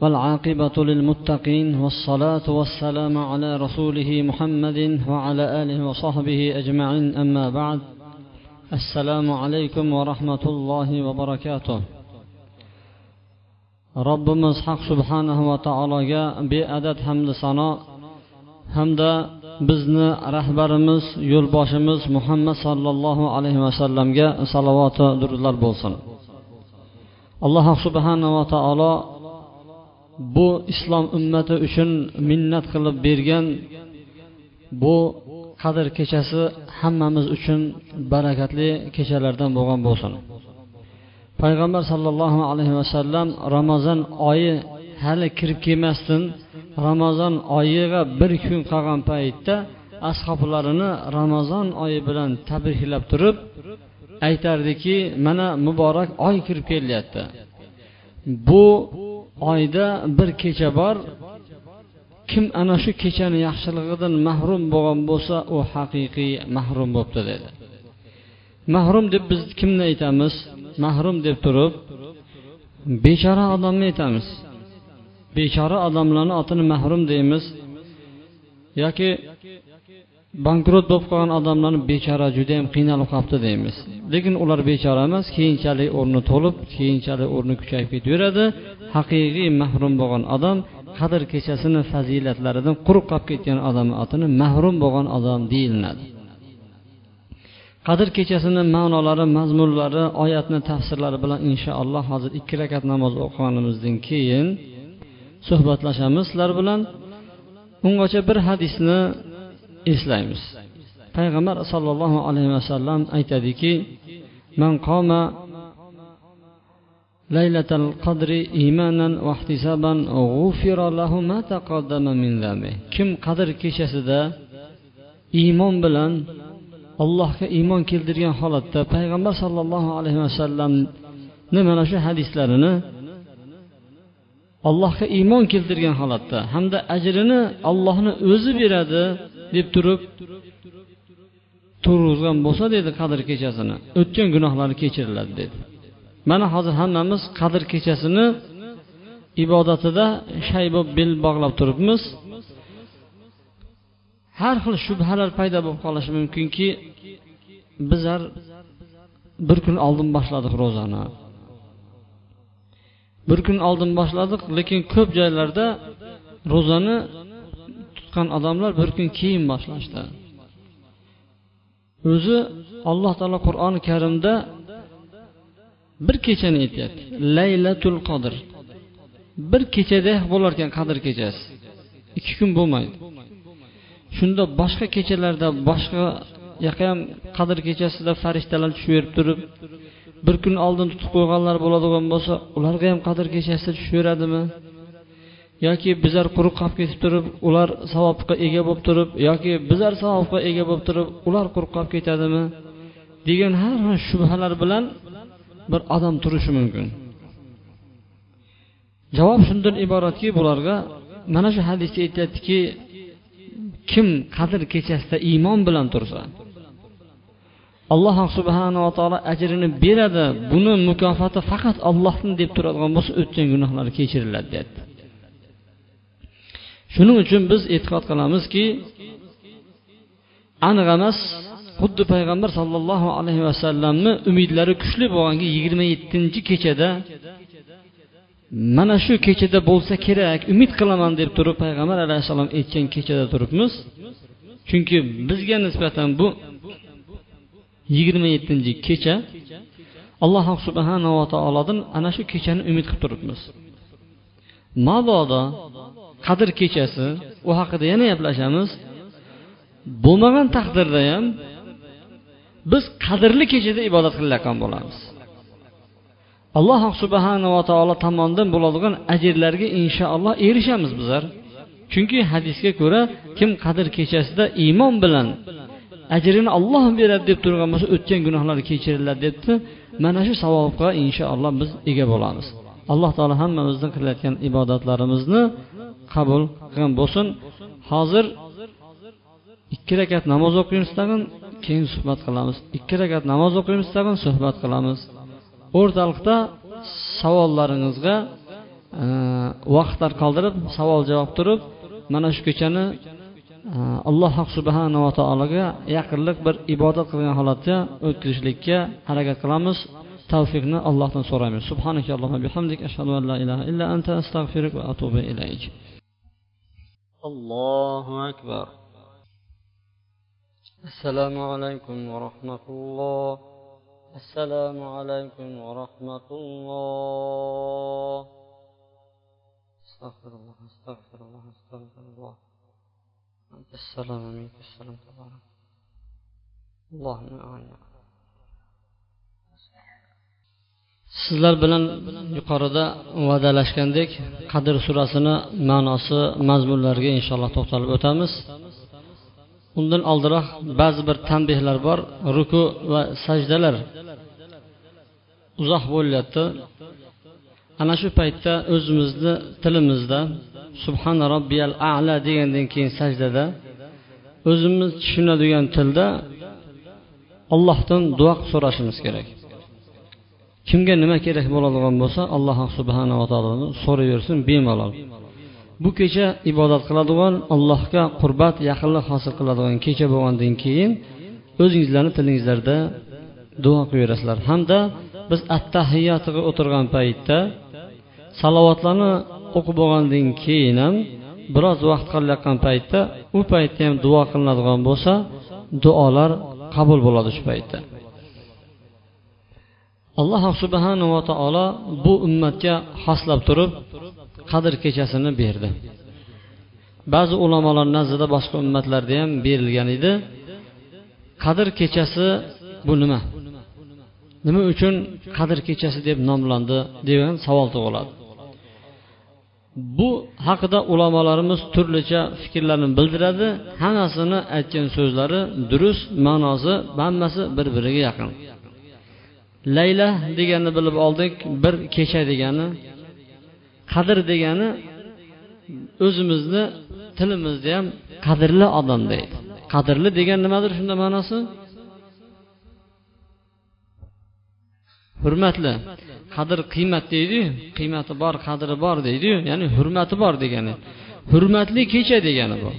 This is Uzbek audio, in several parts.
والعاقبة للمتقين والصلاة والسلام على رسوله محمد وعلى آله وصحبه أجمعين أما بعد السلام عليكم ورحمة الله وبركاته robbimiz haq subhanahu va taologa beadad hamda sano hamda bizni rahbarimiz yo'lboshimiz muhammad sollallohu alayhi vasallamga salovati durudlar bo'lsin alloh subhanava taolo bu islom ummati uchun minnat qilib bergan bu qadr kechasi hammamiz uchun barakatli kechalardan bo'lgan bo'lsin. Payg'ambar sollallohu alayhi vasallam ramazon oyi hali kirib kelmasdan ramazon oyiga bir kun qolgan paytda ashoblarini ramazon oyi bilan tabriklab turib aytardiki mana muborak oy kirib kelyapti. Bu oyda bir kecha bor kim ana shu kechani yaxshiligidan mahrum bo'lgan bo'lsa u haqiqiy mahrum bo'libdi dedi. Mahrum deb biz kimni aytamiz? Mahrum deb turib bechora odamni aytamiz. Bechora odamlarni otini mahrum deymiz. Yoki bankrot bo'lib qolgan odamlarni bechora judayam qiynalib qolibdi deymiz. Lekin ular bechora emas keyinchalik o'rni to'lib keyinchalik o'rni kuchayib ketaveradi. Haqiqiy mahrum bo'lgan odam qadr kechasini fazilatlaridan quruq qolib ketgan odamni otini mahrum bo'lgan odam deyilinadi qadr kechasini ma'nolari mazmunlari oyatni tafsirlari bilan inshaalloh hozir ikki rakat namoz o'qiganimizdan keyin suhbatlashamiz sizlar bilan. Ungacha bir hadisni eslaymiz. Payg'ambar sollallohu alayhi vasallam aytadiki man qoma laylatal qadri imanan vahtisaban g'ufira lahu ma taqaddama min dhanbi. Kim qadr kechasida iymon bilan allohga iymon keltirgan holatda payg'ambar sollallohu alayhi vasallamni mana shu hadislarini allohga iymon keltirgan holatda hamda ajrini ollohni o'zi beradi deb turib turg'izgan bo'lsa dedi qadr kechasini. O'tgan gunohlari kechiriladi dedi. Mana hozir hammamiz qadr kechasini ibodatida shay bo'lib bel bog'lab turibmiz. Har xil shubhalar paydo bo'lib qolishi mumkinki bizlar bir kun oldin boshladik ro'zani. Bir kun oldin boshladik lekin ko'p joylarda ro'zani chiqqan odamlar bir kun keyin boshlashdi. O'zi alloh taolo qur'oni karimda bir kechani aytyapti. Laylatul qodir bir kechada bo'lar ekan qadr kechasi. Ikki kun bo'lmaydi. Shunda boshqa kechalarda boshqa yoqqa ham qadr kechasida farishtalar tushaverib turib bir kun oldin tutib qo'yganlar bo'ladigan bo'lsa ularga ham qadr kechasida tushaveradimi yoki bizlar quruq qolib ketib turib ular savobga ega bo'lib turib yoki bizlar savobga ega bo'lib turib ular quruq qolib ketadimi? Degan har xil shubhalar bilan bir odam turishi mumkin. Javob shundan iboratki bularga mana shu hadisda aytyaptiki kim qadr kechasida iymon bilan tursa alloh subhanava taolo ajrini beradi buni mukofoti faqat allohdan deb turadigan bo'lsa o'tgan gunohlari kechiriladi deyapti. Shuning uchun biz e'tiqod qilamizki aniq emas xuddi payg'ambar sollallohu alayhi vasallamni umidlari kuchli bo'lganki yigirma yettinchi kechada mana shu kechada bo'lsa kerak umid qilaman deb turib payg'ambar alayhissalom aytgan kechada turibmiz. Chunki bizga nisbatan bu yigirma yettinchi kecha alloh subhanava taolodan ana shu kechani umid qilib turibmiz. Mabodo qadr kechasi u haqida yana gaplashamiz. Bo'lmagan taqdirda ham biz qadrli kechada ibodat qilayotgan bo'lamiz. Alloh subhanava taolo tomonidan bo'ladigan ajrlarga inshaalloh erishamiz bizlar. Chunki hadisga ko'ra kim qadr kechasida iymon bilan ajrini olloh beradi deb turgan bo'lsa o'tgan gunohlari kechiriladi debdi. Mana shu savobga inshaalloh biz ega bo'lamiz. Alloh taolo hammamizni qilayotgan ibodatlarimizni qabul qilgan bo'lsin. Hozir ikki rakat namoz o'qiymiz tag'in keyin suhbat qilamiz. Ikki rakat namoz o'qiymiz tag'in suhbat qilamiz. O'rtalikda savollaringizga e, vaqtlar qoldirib savol javob turib mana shu kechani e, alloh subhanava taologa yaqinlik bir ibodat qilgan holatda o'tkazishlikka harakat qilamiz. Tavfiqni allohdan so'raymiz. Subhanaka allohumma bihamdik ashhadu an la ilaha illa anta va atubu ilayk. الله أكبر. السلام عليكم ورحمة الله. السلام عليكم ورحمة الله. استغفر الله استغفر الله استغفر الله. أنت السلام منك السلام تبارك اللهم أعني sizlar bilan yuqorida va'dalashgandek qadr surasini ma'nosi mazmunlariga inshaalloh to'xtalib o'tamiz. Undan oldinroq ba'zi bir tanbehlar bor ruku va sajdalar uzoq bo'lyapti. Ana shu paytda o'zimizni tilimizda subhana robbiyal ala degandan keyin sajdada o'zimiz tushunadigan tilda allohdan duo so'rashimiz kerak. Kimga nima kerak bo'ladigan bo'lsa alloh subhanava taoloni so'rayversin bemalol. Bu kecha ibodat qiladigan allohga qurbat yaqinlik hosil qiladigan kecha bo'lgandan keyin o'zingizlarni tilingizlarda duo qilaverasizlar hamda biz attahiyatiga o'tirgan paytda salovatlarni o'qib bo'lgandan keyin ham biroz vaqt qolayotgan paytda u paytda ham duo qilinadigan bo'lsa duolar qabul bo'ladi shu paytda. Alloh subhanava taolo bu ummatga xoslab turib qadr kechasini berdi. Ba'zi ulamolar nazdida boshqa ummatlarda ham berilgan edi. Qadr kechasi bu nima? Nima uchun qadr kechasi deb nomlandi degan savol tug'iladi. Bu haqida ulamolarimiz turlicha fikrlarni bildiradi. Hammasini aytgan so'zlari durust ma'nosi hammasi bir biriga yaqin. Layla deganni bilib oldik bir kecha degani qadr degani o'zimizni tilimizda ham qadrli odam deydi. Qadrli degan nimadir shunda ma'nosi? Hurmatli. Qadr qiymat deydiyu qiymati bor qadri bor deydiyu ya'ni hurmati bor degani. Hurmatli kecha degani bu.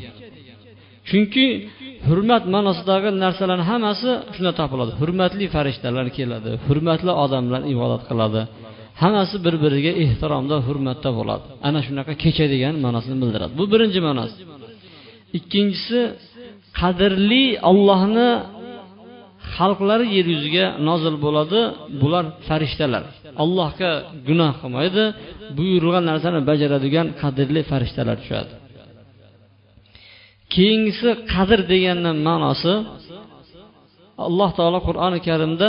Chunki hurmat ma'nosidagi narsalarni hammasi shunda topiladi. Hurmatli farishtalar keladi hurmatli odamlar ibodat qiladi. Hammasi bir biriga ehtiromda hurmatda bo'ladi. Ana shunaqa kecha degan ma'nosini bildiradi. Bu birinchi ma'nosi ikkinchisi qadrli ollohni xalqlari yer yuziga nozil bo'ladi. Bular farishtalar. Allohga gunoh qilmaydi. Buyurilgan narsani bajaradigan qadrli farishtalar tushadi. Keyingisi qadr deganni ma'nosi alloh taolo qur'oni karimda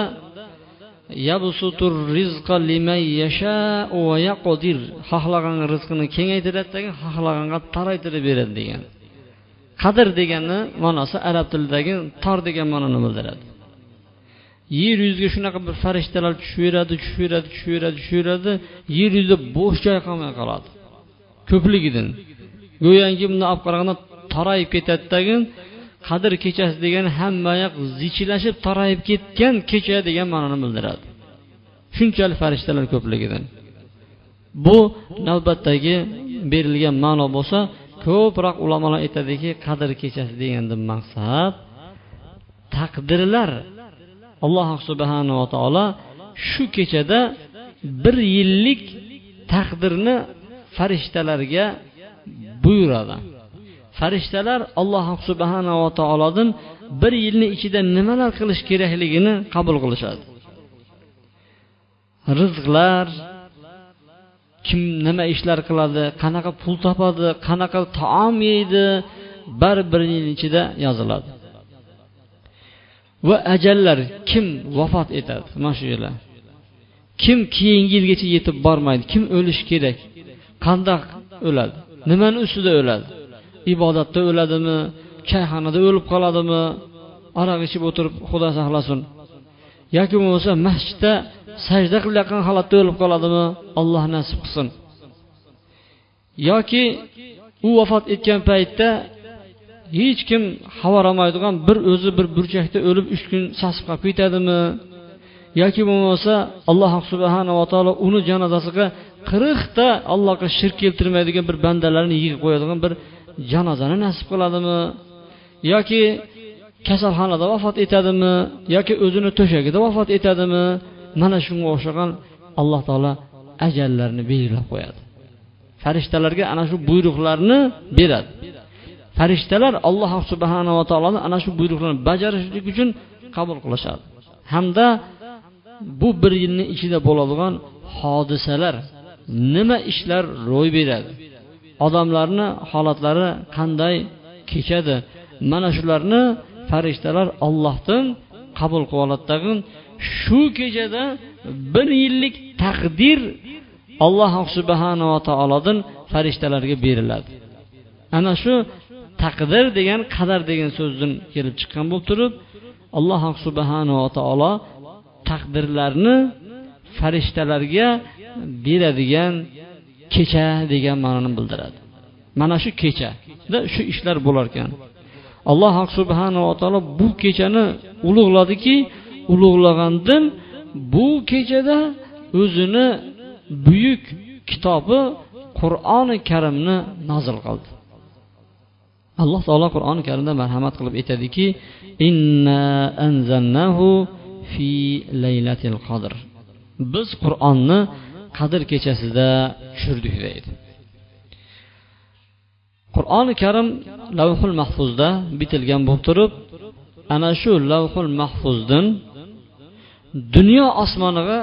xohlagan rizqini kengaytiradi xohlaganga toraytirib beradi degan. Qadr deganni ma'nosi arab tilidagi tor degan ma'noni bildiradi. Yer yuziga shunaqa bir farishtalar tushaveradi tushaveradi tushaveradi tushaveradi yer yuzida bo'sh joy qolmay qoladi. Ko'pligidan. Go'yoki bunday olib qaraganda torayib ketadidagi qadr kechasi degan hammayoq zichilashib torayib ketgan kecha degan ma'noni bildiradi. Shunchalik farishtalar ko'pligidan. Bu navbatdagi berilgan ma'no bo'lsa ko'proq ulamolar aytadiki qadr kechasi degandan maqsad taqdirlar. Alloh subhanava taolo shu kechada bir yillik taqdirni farishtalarga buyuradi. Farishtalar alloh subhanava taolodan bir yilni ichida nimalar qilish kerakligini qabul qilishadi. Rizqlar kim nima ishlar qiladi qanaqa pul topadi qanaqa taom yeydi bir bir yil ichida yoziladi. Va ajallar kim vafot etadi? Mana shu yerlar. Kim keyingi yilgacha yetib bormaydi? Kim o'lishi kerak? Qandoq o'ladi? Nimani ustida o'ladi? Ibodatda o'ladimi choyxonada o'lib qoladimi aroq ichib o'tirib xudo saqlasin. Yoki bo'lmasa masjidda sajda qilayotgan holatda o'lib qoladimi alloh nasib qilsin. Yoki u vafot etgan paytda hech kim xabar olmaydigan bir o'zi bir burchakda o'lib uch kun sasib qolib ketadimi? Yoki bo'lmasa alloh subhanava taolo uni janozasiga qirqta allohga shirk keltirmaydigan bir bandalarni yig'ib qo'yadigan bir janozani nasib qiladimi? Yoki kasalxonada vafot etadimi? Yoki o'zini to'shagida vafot etadimi? Mana shunga o'xshagan alloh taolo ajallarni belgilab qo'yadi. Farishtalarga ana shu buyruqlarni beradi. Farishtalar alloh subhanava taoloni ana shu buyruqlarni bajarishlik uchun qabul qilishadi. Hamda bu bir yilni ichida bo'ladigan hodisalar nima ishlar ro'y beradi? Odamlarni holatlari qanday kechadi? Mana shularni farishtalar ollohdan qabul qilib oladi tag'in shu kechada bir yillik taqdir alloh subhanava taolodan farishtalarga beriladi. Ana shu taqdir degan qadar degan so'zdan kelib chiqqan bo'lib turib alloh subhanava taolo taqdirlarni farishtalarga beradigan kecha degan ma'noni bildiradi. Mana shu kechada shu ishlar bo'lar ekan. Alloh subhanava taolo bu kechani ulug'ladiki ulug'lagandan bu kechada o'zini buyuk kitobi qur'oni karimni nozil qildi. Alloh taolo qur'oni karimda marhamat qilib aytadiki inna anzalnahu fi laylatil qadr. Biz qur'onni qadr kechasida tushirdik deydi. Qur'oni karim lavhul mahfuzda bitilgan bo'lib turib ana shu lavhul mahfuzdan dunyo osmoniga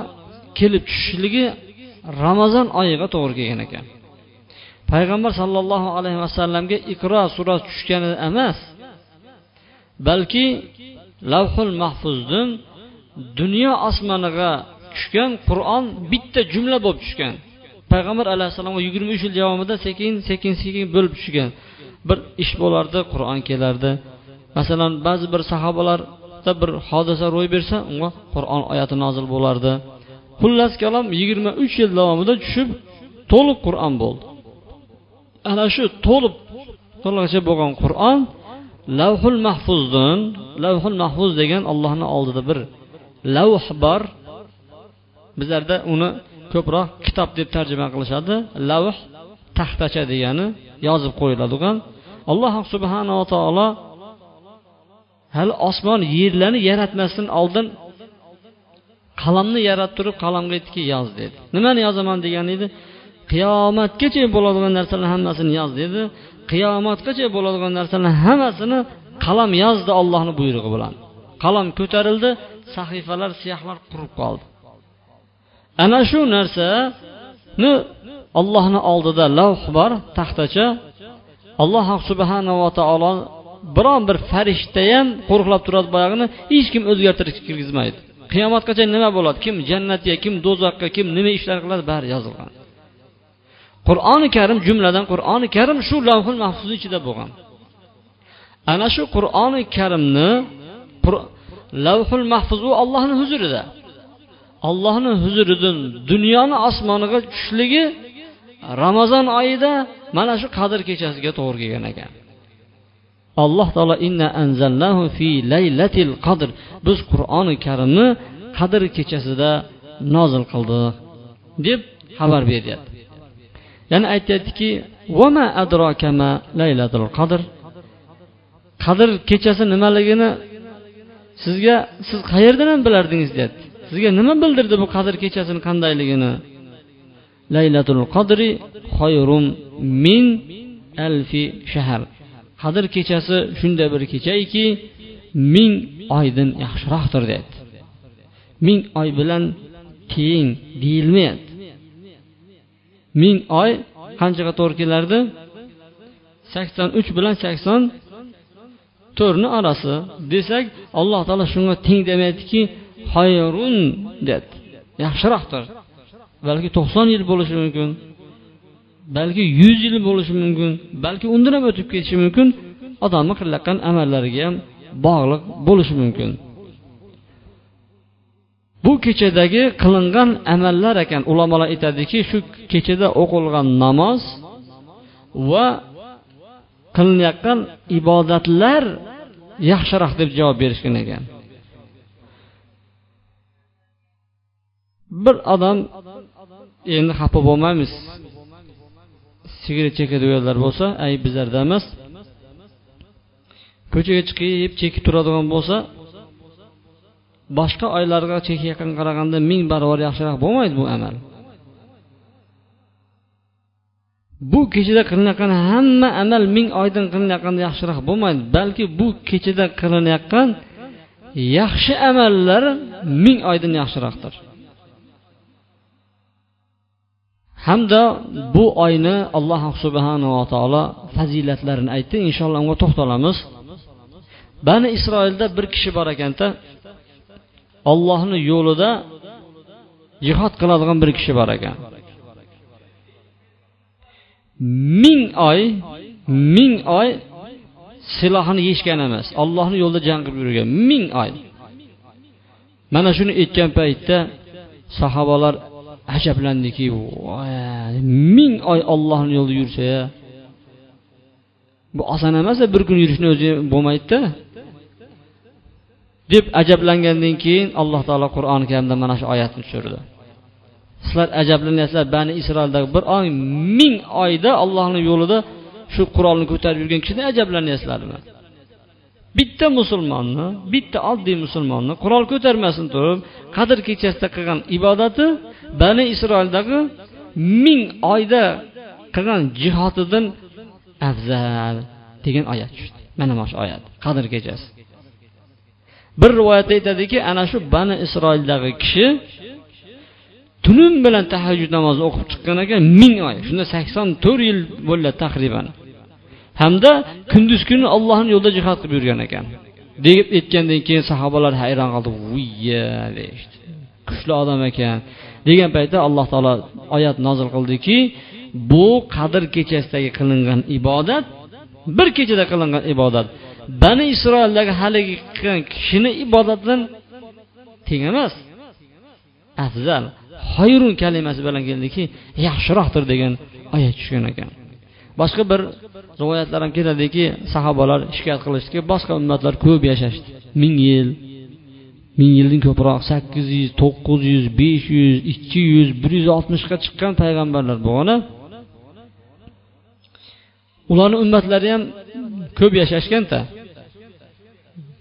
kelib tushishligi ramazon oyiga to'g'ri kelgan ekan. Payg'ambar sollallohu alayhi vasallamga iqro surasi tushgani emas balki lavhul mahfuzdan dunyo osmoniga tushgan qur'on bitta jumla bo'lib tushgan. Payg'ambar alayhissalomga yigirma uch yil davomida sekin sekin sekin bo'lib tushgan. Bir ish bo'lardi qur'on kelardi. Masalan ba'zi bir sahobalarda bir hodisa ro'y bersa unga qur'on oyati nozil bo'lardi. Xullas kalom yigirma uch yil davomida tushib to'liq qur'on bo'ldi. Ana shu to'liq to'lig'icha bo'lgan qur'on lavhul mahfuzdan lavhul mahfuz degan allohni oldida bir lavh bor. Bizlarda uni ko'proq kitob deb tarjima qilishadi. Lavh taxtacha degani yozib qo'yiladigan. Alloh subhanava taolo hali osmon yerlarni yaratmasdan oldin qalamni yaratib turib qalamga aytdiki yoz dedi. Nimani yozaman? degan edi. Qiyomatgacha bo'ladigan narsalarni hammasini yoz dedi. Qiyomatgacha bo'ladigan narsalarni hammasini qalam yozdi ollohni buyrug'i bilan. Qalam ko'tarildi sahifalar siyohlar qurib qoldi. Ana shu narsani ollohni oldida lavh bor taxtacha. Alloh subhanava taolo biron bir farishta ham qo'riqlab turadi boyag'ini hech kim o'zgartirish kirgizmaydi. Qiyomatgacha nima bo'ladi? Kim jannatga kim do'zaxga kim nima ishlar qiladi? Bari yozilgan. Qur'oni karim jumladan qur'oni karim shu lavhul mahfuzni ichida bo'lgan. Ana shu qur'oni karimni lavhul mahfuz u ollohni huzurida. Ollohni huzuridan dunyoni osmoniga tushishligi ramazon oyida mana shu qadr kechasiga to'g'ri kelgan ekan. Alloh taolo inna anzalnahu fi laylatil qadr. Biz qur'oni karimni qadr kechasida nozil qildik deb xabar beryapti. Yana aytyaptiki vama adrokama laylatul qadr? Qadr kechasi nimaligini sizga siz qayerdan ham bilardingiz deyapti. Sizga nima bildirdi bu qadr kechasini qandayligini? Laylatul qadri xoyrum min alfi shahar qadr kechasi shunday bir kechaki ming oydan yaxshiroqdir deyapti. Ming oy bilan teng deyilmayapti. Ming oy qanchaga to'g'ri kelardi? sakson uch bilan sakson to'rtni orasi. Desak alloh taolo shunga teng demayaptiki hayrun deyapti yaxshiroqdir. Balki to'qson yil bo'lishi mumkin balki yuz yil bo'lishi mumkin balki undan ham o'tib ketishi mumkin. Odamni qilayotgan amallariga ham bog'liq bo'lishi mumkin. Bu kechadagi qilingan amallar ekan ulamolar aytadiki shu kechada o'qilgan namoz va qilinayotgan ibodatlar yaxshiroq deb javob berishgan ekan. Bir odam endi xafa bo'lmaymiz. Sigaret chekadiganlar bo'lsa ay bizlarda emas. Ko'chaga chiqib chekib turadigan bo'lsa boshqa oylarga chekayotgan qaraganda ming barobar yaxshiroq bo'lmaydi bu amal. Bu kechada qilinayotgan hamma amal ming oydan qilinayotganda yaxshiroq bo'lmaydi balki bu kechada qilinayotgan yaxshi amallar ming oydan yaxshiroqdir. Hamda bu oyni alloh subhanava taolo fazilatlarini aytdi. Inshaalloh unga to'xtalamiz. Bani isroilda bir kishi bor ekanda ollohni yo'lida jihod qiladigan bir kishi bor ekan. Ming oy ming oy silohini yechgan emas ollohni yo'lida jang qilib yurgan ming oy. Mana shuni aytgan paytda sahobalar ajablandiki ming oy ollohni yo'lida yursa bu oson emas bir kun yurishni o'zi bo'lmaydida. Deb ajablangandan keyin alloh taolo qur'oni karimda mana shu oyatni tushirdi. Sizlar ajablanyapsizlar bani isroildagi bir oy ming oyda ollohni yo'lida shu qurolni ko'tarib yurgan kishidan ajablanyapsizlarmi bitta musulmonni bitta oddiy musulmonni qurol ko'tarmasdan turib qadr kechasida qilgan ibodati bani isroildagi ming oyda qilgan jihodidan afzal degan oyat tushdi. Mana mana shu oyat qadr kechasi. Bir rivoyatda aytadiki ana shu bani isroildagi kishi tunim bilan tahajjud namozi o'qib chiqqan ekan ming oy shunda sakson to'rt yil bo'ladi taxriban hamda kunduz kuni ollohni yo'lida jihod qilib yurgan ekan. Deb aytgandan keyin sahobalar hayron qoldi. Vuya deyishdi. Kuchli odam ekan. Degan paytda alloh taolo oyat nozil qildiki bu qadr kechasidagi qilingan ibodat bir kechada qilingan ibodat. Bani isroildagi haligi qilgan kishini ibodatidan teng emas. Afzal xoyrun kalimasi bilan keldiki yaxshiroqdir degan oyat tushgan ekan. Boshqa bir rivoyatlar ham keladiki sahobalar shikoyat qilishdiki boshqa ummatlar ko'p yashashdi. Ming yil ming yildan ko'proq sakkiz yuz to'qqiz yuz besh yuz ikki yuz bir yuz oltmishga chiqqan payg'ambarlar bo'lgani ularni ummatlari ham ko'p yashashganda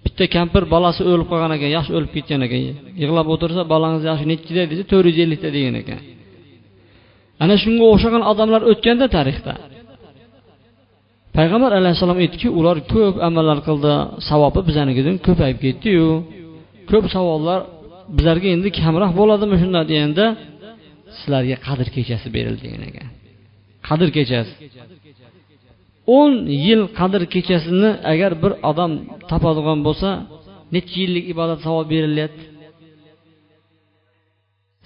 bitta kampir bolasi o'lib qolgan ekan yaxshi o'lib ketgan ekan. Yig'lab o'tirsa bolangiz yaxshi nechida desa to'rt yuz ellikda degan ekan. Ana shunga o'xshagan odamlar o'tganda tarixda payg'ambar alayhissalom aytdiki ular ko'p amallar qildi savobi bizanikidan ko'payib ketdiyu. Ko'p savollar bizlarga endi kamroq bo'ladimi shunda deganda sizlarga qadr kechasi berildi degan ekan. Qadr kechasi. O'n yil qadr kechasini agar bir odam topadigan bo'lsa necha yillik ibodat savob berilyapti?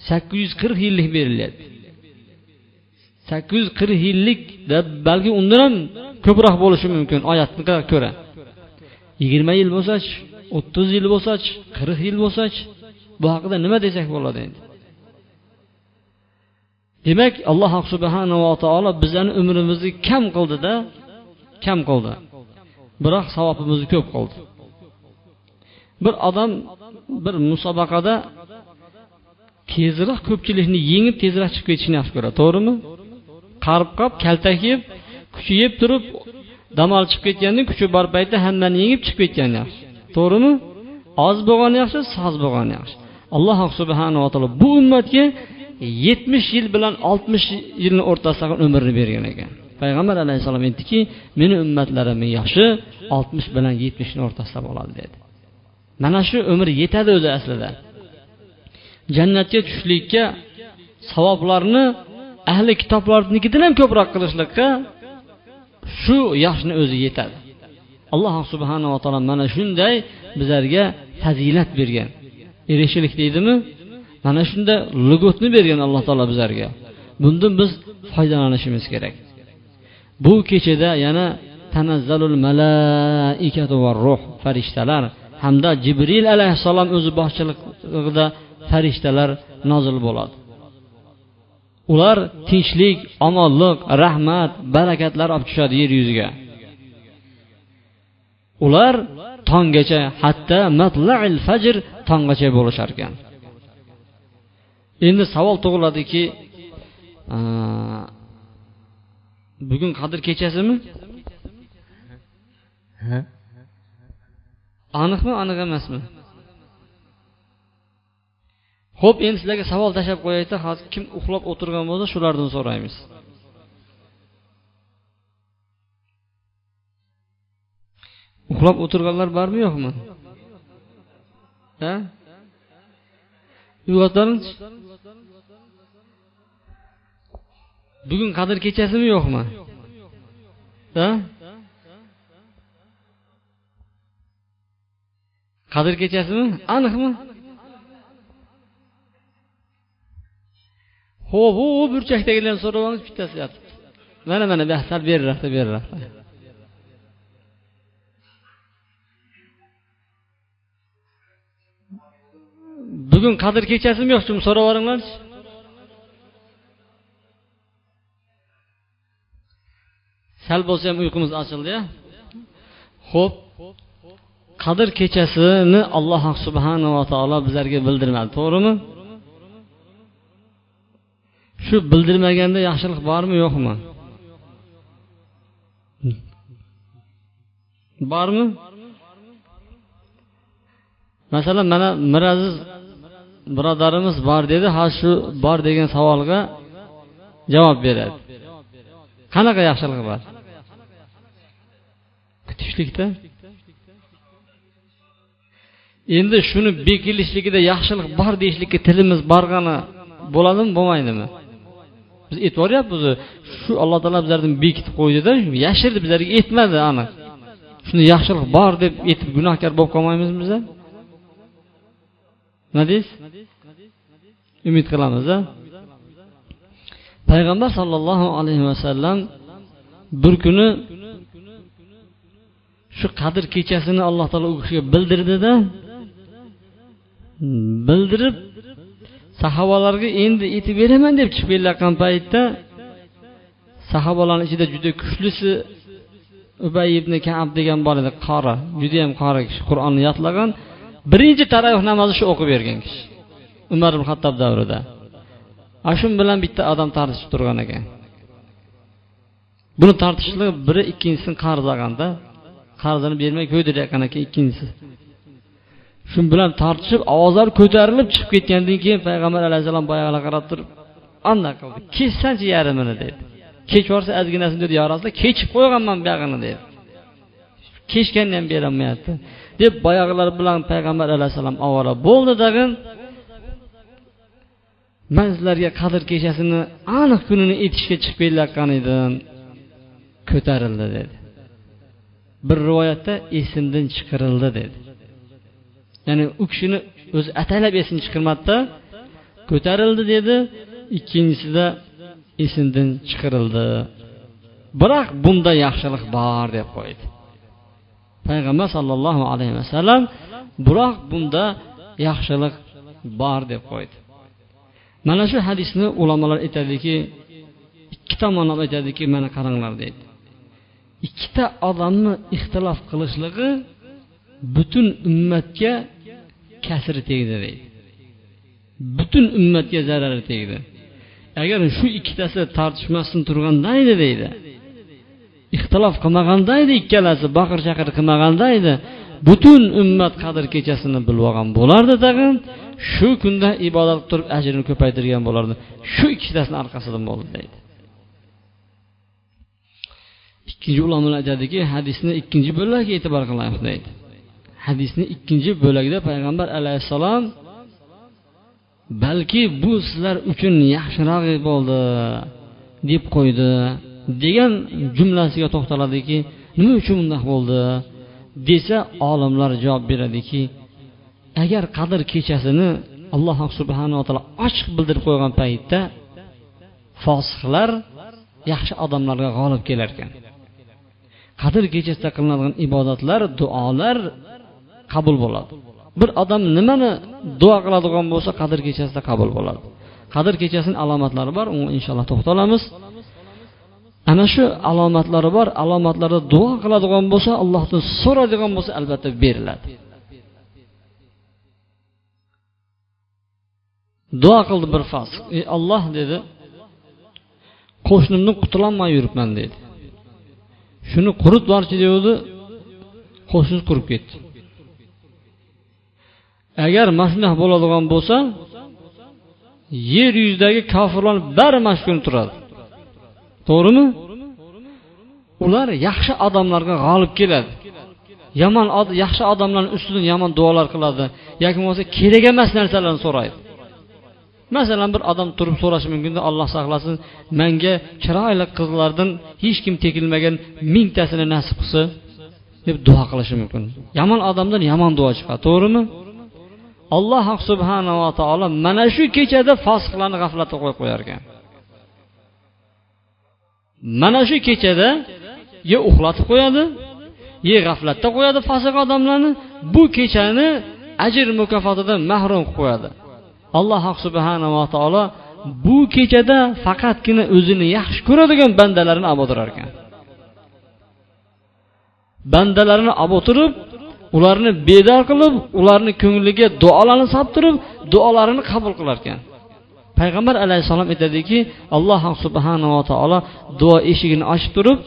Sakkiz yuz qirq yillik berilyapti. Sakkiz yuz qirq yillik balki undan ham ko'proq bo'lishi mumkin oyatga ko'ra. Yigirma yil bo'lsachi o'ttiz yil bo'lsachi qirq yil bo'lsachi bu haqida nima desak bo'ladi endi? Demak alloh subhanava taolo bizani umrimizni kam qildida kam qildi. Biroq savobimizni ko'p qildi. Bir odam bir musobaqada tezroq ko'pchilikni yengib tezroq chiqib ketishni yaxshi ko'radi to'g'rimi? Qarib qolib kaltak yeb kuchayib turib dam olib chiqib ketganda kuchi bor paytda hammani yengib chiqib ketgan yaxshi to'g'rimi? Oz bo'lgani yaxshi soz bo'lgani yaxshi. Alloh subhanava taolo bu ummatga yetmish yil bilan oltmish yilni o'rtasidagi umrni bergan ekan. Payg'ambar alayhissalom aytdiki meni ummatlarimni yoshi oltmish bilan yetmishni o'rtasida bo'ladi dedi. Mana shu umr yetadi o'zi aslida. Jannatga tushishlikka savoblarni ahli kitoblarnikidan ham ko'proq qilishlikka shu yoshni o'zi yetadi. Alloh subhanava taolo mana shunday bizlarga fazilat bergan. Erishishlik deydimi? Mana shunday lugutni bergan alloh taolo bizlarga. Bundan biz foydalanishimiz kerak. Bu kechada yana tanazzalul malaikatu va ruh farishtalar hamda jibril alayhissalom o'zi boshchiligida farishtalar nozil bo'ladi. Ular tinchlik omonlik rahmat barakatlar olib tushadi yer yuziga. Ular tonggacha hatto matlail fajr tonggacha bo'lishar ekan. Endi savol tug'iladiki bugun qadr kechasimi aniqmi aniq emasmi ho'p endi sizlarga savol tashlab qo'yaylikda hozir kim uxlab o'tirgan bo'lsa shulardan so'raymiz. Uxlab o'tirganlar bormi yo'qmi? Ha? Uyg'otlaringchi bugun qadr kechasimi yo'qmi? Ha? Qadr kechasimi? Aniqmi? Ho'p u burchakdagilarni so'rab olamiz bittasi yotibdi mana mana bu sal beriroqda beriroqda bugun qadr kechasimi yo'qmi so'rab yuboringlarchi sal bo'lsa ham uyqumiz ochildi ho'p. Qadr kechasini alloh subhanava taolo bizlarga bildirmadi to'g'rimi shu bildirmaganda yaxshilik bormi yo'qmi? Bormi? Masalan mana miraziz birodarimiz bor dedi hozir shu bor degan savolga javob beradi. Qanaqa yaxshilik bor? Kutishlikda. Endi shuni bekilishligida yaxshilik bor deyishlikka tilimiz borgani bo'ladimi bo'lmaydimi? Biz aytib shu alloh taolo bizlarni bekitib qo'ydida yashirdi bizlarga aytmadi aniq. Shuni yaxshilik bor deb aytib gunohkor bo'lib qolmaymizmi biza? Nima deysiz? Umid qilamiz a payg'ambar sollallohu alayhi vasallam bir kuni shu qadr kechasini alloh taolo u kishiga bildirdida bildirib sahobalarga endi aytib beraman deb chiqib kelayotgan paytda sahobalarni ichida juda kuchlisi ubay ibn kab degan bor edi qori judayam qori kishi qur'onni yodlagan. Birinchi taravih namozi shu o'qib bergan kishi umar ibn hattob davrida. Ana shu bilan bitta odam tortishib turgan ekan. Buni tortishlik biri ikkinchisini qarz olganda qarzini bermay ko'ydirayotgan ekan ikkinchisi shu bilan tortishib ovozlari ko'tarilib chiqib ketgandan keyin payg'ambar alayhissalom boyag'ilar qarab turib anaqa qildi kessanchi yarmini dedi. Kechib yuborsa ozginasini dedi. Yo rasululloh kechib qo'yganman buyog'ini dedi. Kechganni ham berolmayapti deb boyag'ilar bilan payg'ambar alayhissalom ovora bo'ldi tag'in man sizlarga qadr kechasini aniq kunini aytishga chiqib kelayotgan edim ko'tarildi dedi. Bir rivoyatda esimdan chiqarildi dedi. Ya'ni u kishini o'zi ataylab esini chiqarmadida ko'tarildi dedi. Ikkinchisida esimdan chiqarildi biroq bunda yaxshilik bor deb qo'ydi. Payg'ambar sollallohu alayhi vasallam biroq bunda yaxshilik bor deb qo'ydi. Mana shu hadisni ulamolar aytadiki ikki tomonlama aytadiki mana qaranglar deydi. Ikkita odamni ixtilof qilishligi butun ummatga kasri tegdi deydi. Butun ummatga zarari tegdi. Agar shu ikkitasi tortishmasdan turganda edi deydi. Ixtilof qilmaganda edi ikkalasi baqir chaqir qilmaganda edi. Butun ummat qadr kechasini bilib olgan bo'lardi tag'in. Shu kunda ibodat qilib turib ajrini ko'paytirgan bo'lardi. Shu ikkitasini orqasidan bo'ldi deydi. Ikkinchi ulamolar aytadiki hadisni ikkinchi bo'lagiga e'tibor qilaylik deydi. Hadisni ikkinchi bo'lagida payg'ambar alayhissalom balki bu sizlar uchun yaxshiroq bo'ldi deb qo'ydi degan jumlasiga to'xtaladiki nima uchun bundoq bo'ldi? desa olimlar javob beradiki agar qadr kechasini alloh subhanava taolo ochiq bildirib qo'ygan paytda fosiqlar yaxshi odamlarga g'olib kelar ekan qadr kechasida qilinadigan ibodatlar duolar qabul bo'ladi. Bir odam nimani duo qiladigan bo'lsa qadr kechasida qabul bo'ladi. Qadr kechasini alomatlari bor unga inshaalloh to'xtalamiz ana shu alomatlari bor alomatlarda duo qiladigan bo'lsa allohdan so'raydigan bo'lsa albatta beriladi. Duo qildi bir fasiq ey olloh dedi qo'shnimdan qutulolmay yuribman dedi. Shuni quritborchi devdi qo'shnisi qurib ketdi agar mana bo'ladigan bo'lsa yer yuzidagi kofirlarni bari mana shu kuni turadi. To'g'rimi? Ular yaxshi odamlarga g'olib keladi. Yomon yaxshi odamlarni ustidan yomon duolar qiladi. Yoki bo'lmasa kerak emas narsalarni so'raydi. Masalan bir odam turib so'rashi mumkinda alloh saqlasin manga chiroyli qizlardan hech kim tekilmagan mingtasini nasib qilsa deb duo qilishi mumkin. Yomon odamdan yomon duo chiqadi. To'g'rimi? Alloh subhanava taolo mana shu kechada fosiqlarni g'aflatga qo'yib qo'yar ekan mana shu kechada yo uxlatib qo'yadi ye g'aflatda qo'yadi fosiq odamlarni bu kechani ajr mukofotidan mahrum qilib qo'yadi. Alloh subhanava taolo bu kechada faqatgina o'zini yaxshi ko'radigan bandalarini olib o'tirar ekan bandalarini olib o'tirib ularni bedor qilib ularni ko'ngliga duolarni solib turib duolarini qabul qilar ekan payg'ambar alayhissalom aytadiki alloh subhanava taolo duo eshigini ochib turib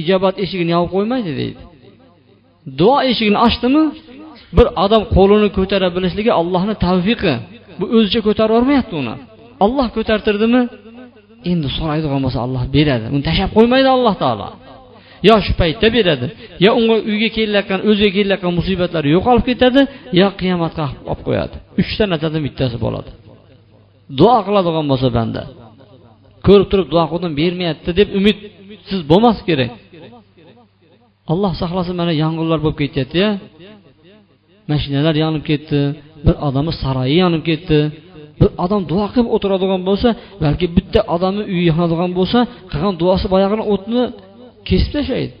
ijobat eshigini yopib qo'ymaydi deydi. Duo eshigini ochdimi bir odam qo'lini ko'tara bilishligi allohni tavfiqi. Bu o'zicha ko'tarib yubormayapti uni. Olloh ko'tartirdimi? Endi so'raydigan bo'lsa olloh beradi. Uni tashlab qo'ymaydi alloh taolo. Yo shu paytda beradi. Yo unga uyga kelayotgan o'ziga kelayotgan musibatlar yo'qolib ketadi yo qiyomatga olib qo'yadi. Uchta narsadan bittasi bo'ladi. Duo qiladigan bo'lsa banda. Ko'rib turib duo qildim bermayapti deb umidsiz bo'lmas kerak. Alloh saqlasin mana yong'inlar bo'lib ketyaptiya mashinalar yonib ketdi bir odamni saroyi yonib ketdi. Bir odam duo qilib o'tiradigan bo'lsa balki bitta odamni uyi yonadigan bo'lsa qilgan duosi boyag'ini o'tni kesib tashlaydi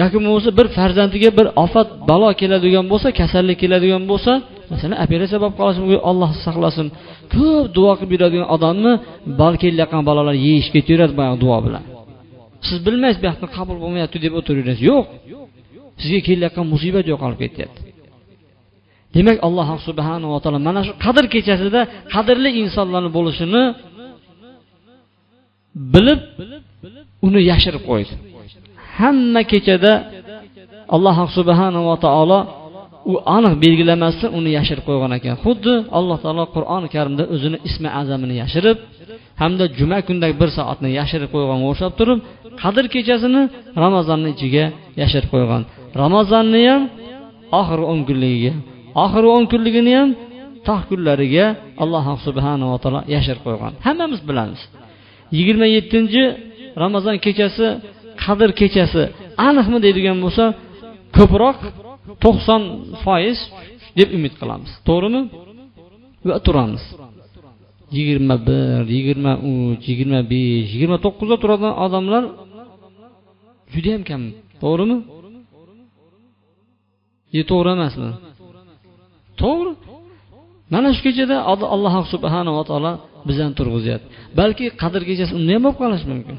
yoki bo'lmasa bir farzandiga bir ofat balo keladigan bo'lsa kasallik keladigan bo'lsa masalan operatsiya bo'lib qolishi mumkin alloh saqlasin. Ko'p duo qilib yuradigan odamni bal kelayotgan balolar yeyish ketaveradi boyagi duo bilan. Siz bilmaysiz bu yoqda qabul bo'lmayapti deb o'tiraverasiz yo'q. Sizga kelayotgan musibat yo'qolib ketyapti. Demak alloh subhanava taolo mana shu qadr kechasida qadrli insonlarni bo'lishini bilib uni yashirib qo'ydi. Hamma kechada alloh subhanava taolo u aniq belgilamasdan uni yashirib qo'ygan ekan. Xuddi alloh taolo qur'oni karimda o'zini ismi azamini yashirib hamda juma kundagi bir soatni yashirib qo'yganga o'xshab turib qadr kechasini ramazonni ichiga yashirib qo'ygan. Ramazonni ham oxirgi o'n kunligiga oxirgi o'n kunligini ham tog' kunlariga alloh subhanava taolo yashirib qo'ygan. Hammamiz bilamiz. Yigirma yettinchi ramazon kechasi qadr kechasi aniqmi deydigan bo'lsa ko'proq to'qson foiz deb umid qilamiz. To'g'rimi? Va turamiz. Yigirma bir yigirma uch yigirma besh yigirma to'qqizda turadigan odamlar judayam kam. To'g'rimi? E to'g'ri emasmi? To'g'ri. Mana shu kechada alloh subhanava taolo bizani turg'izyapti balki qadr kechasi unday ham bo'lib qolishi mumkin.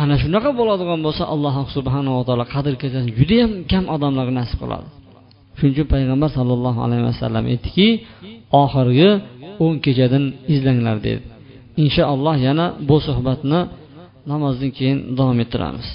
Ana shunaqa bo'ladigan bo'lsa alloh subhanava taolo qadr kechasini judayam kam odamlarga nasib qiladi. Shuning uchun payg'ambar sollallohu alayhi vasallam aytdiki oxirgi o'n kechadan izlanglar dedi. Inshaalloh yana bu suhbatni namozdan keyin davom ettiramiz.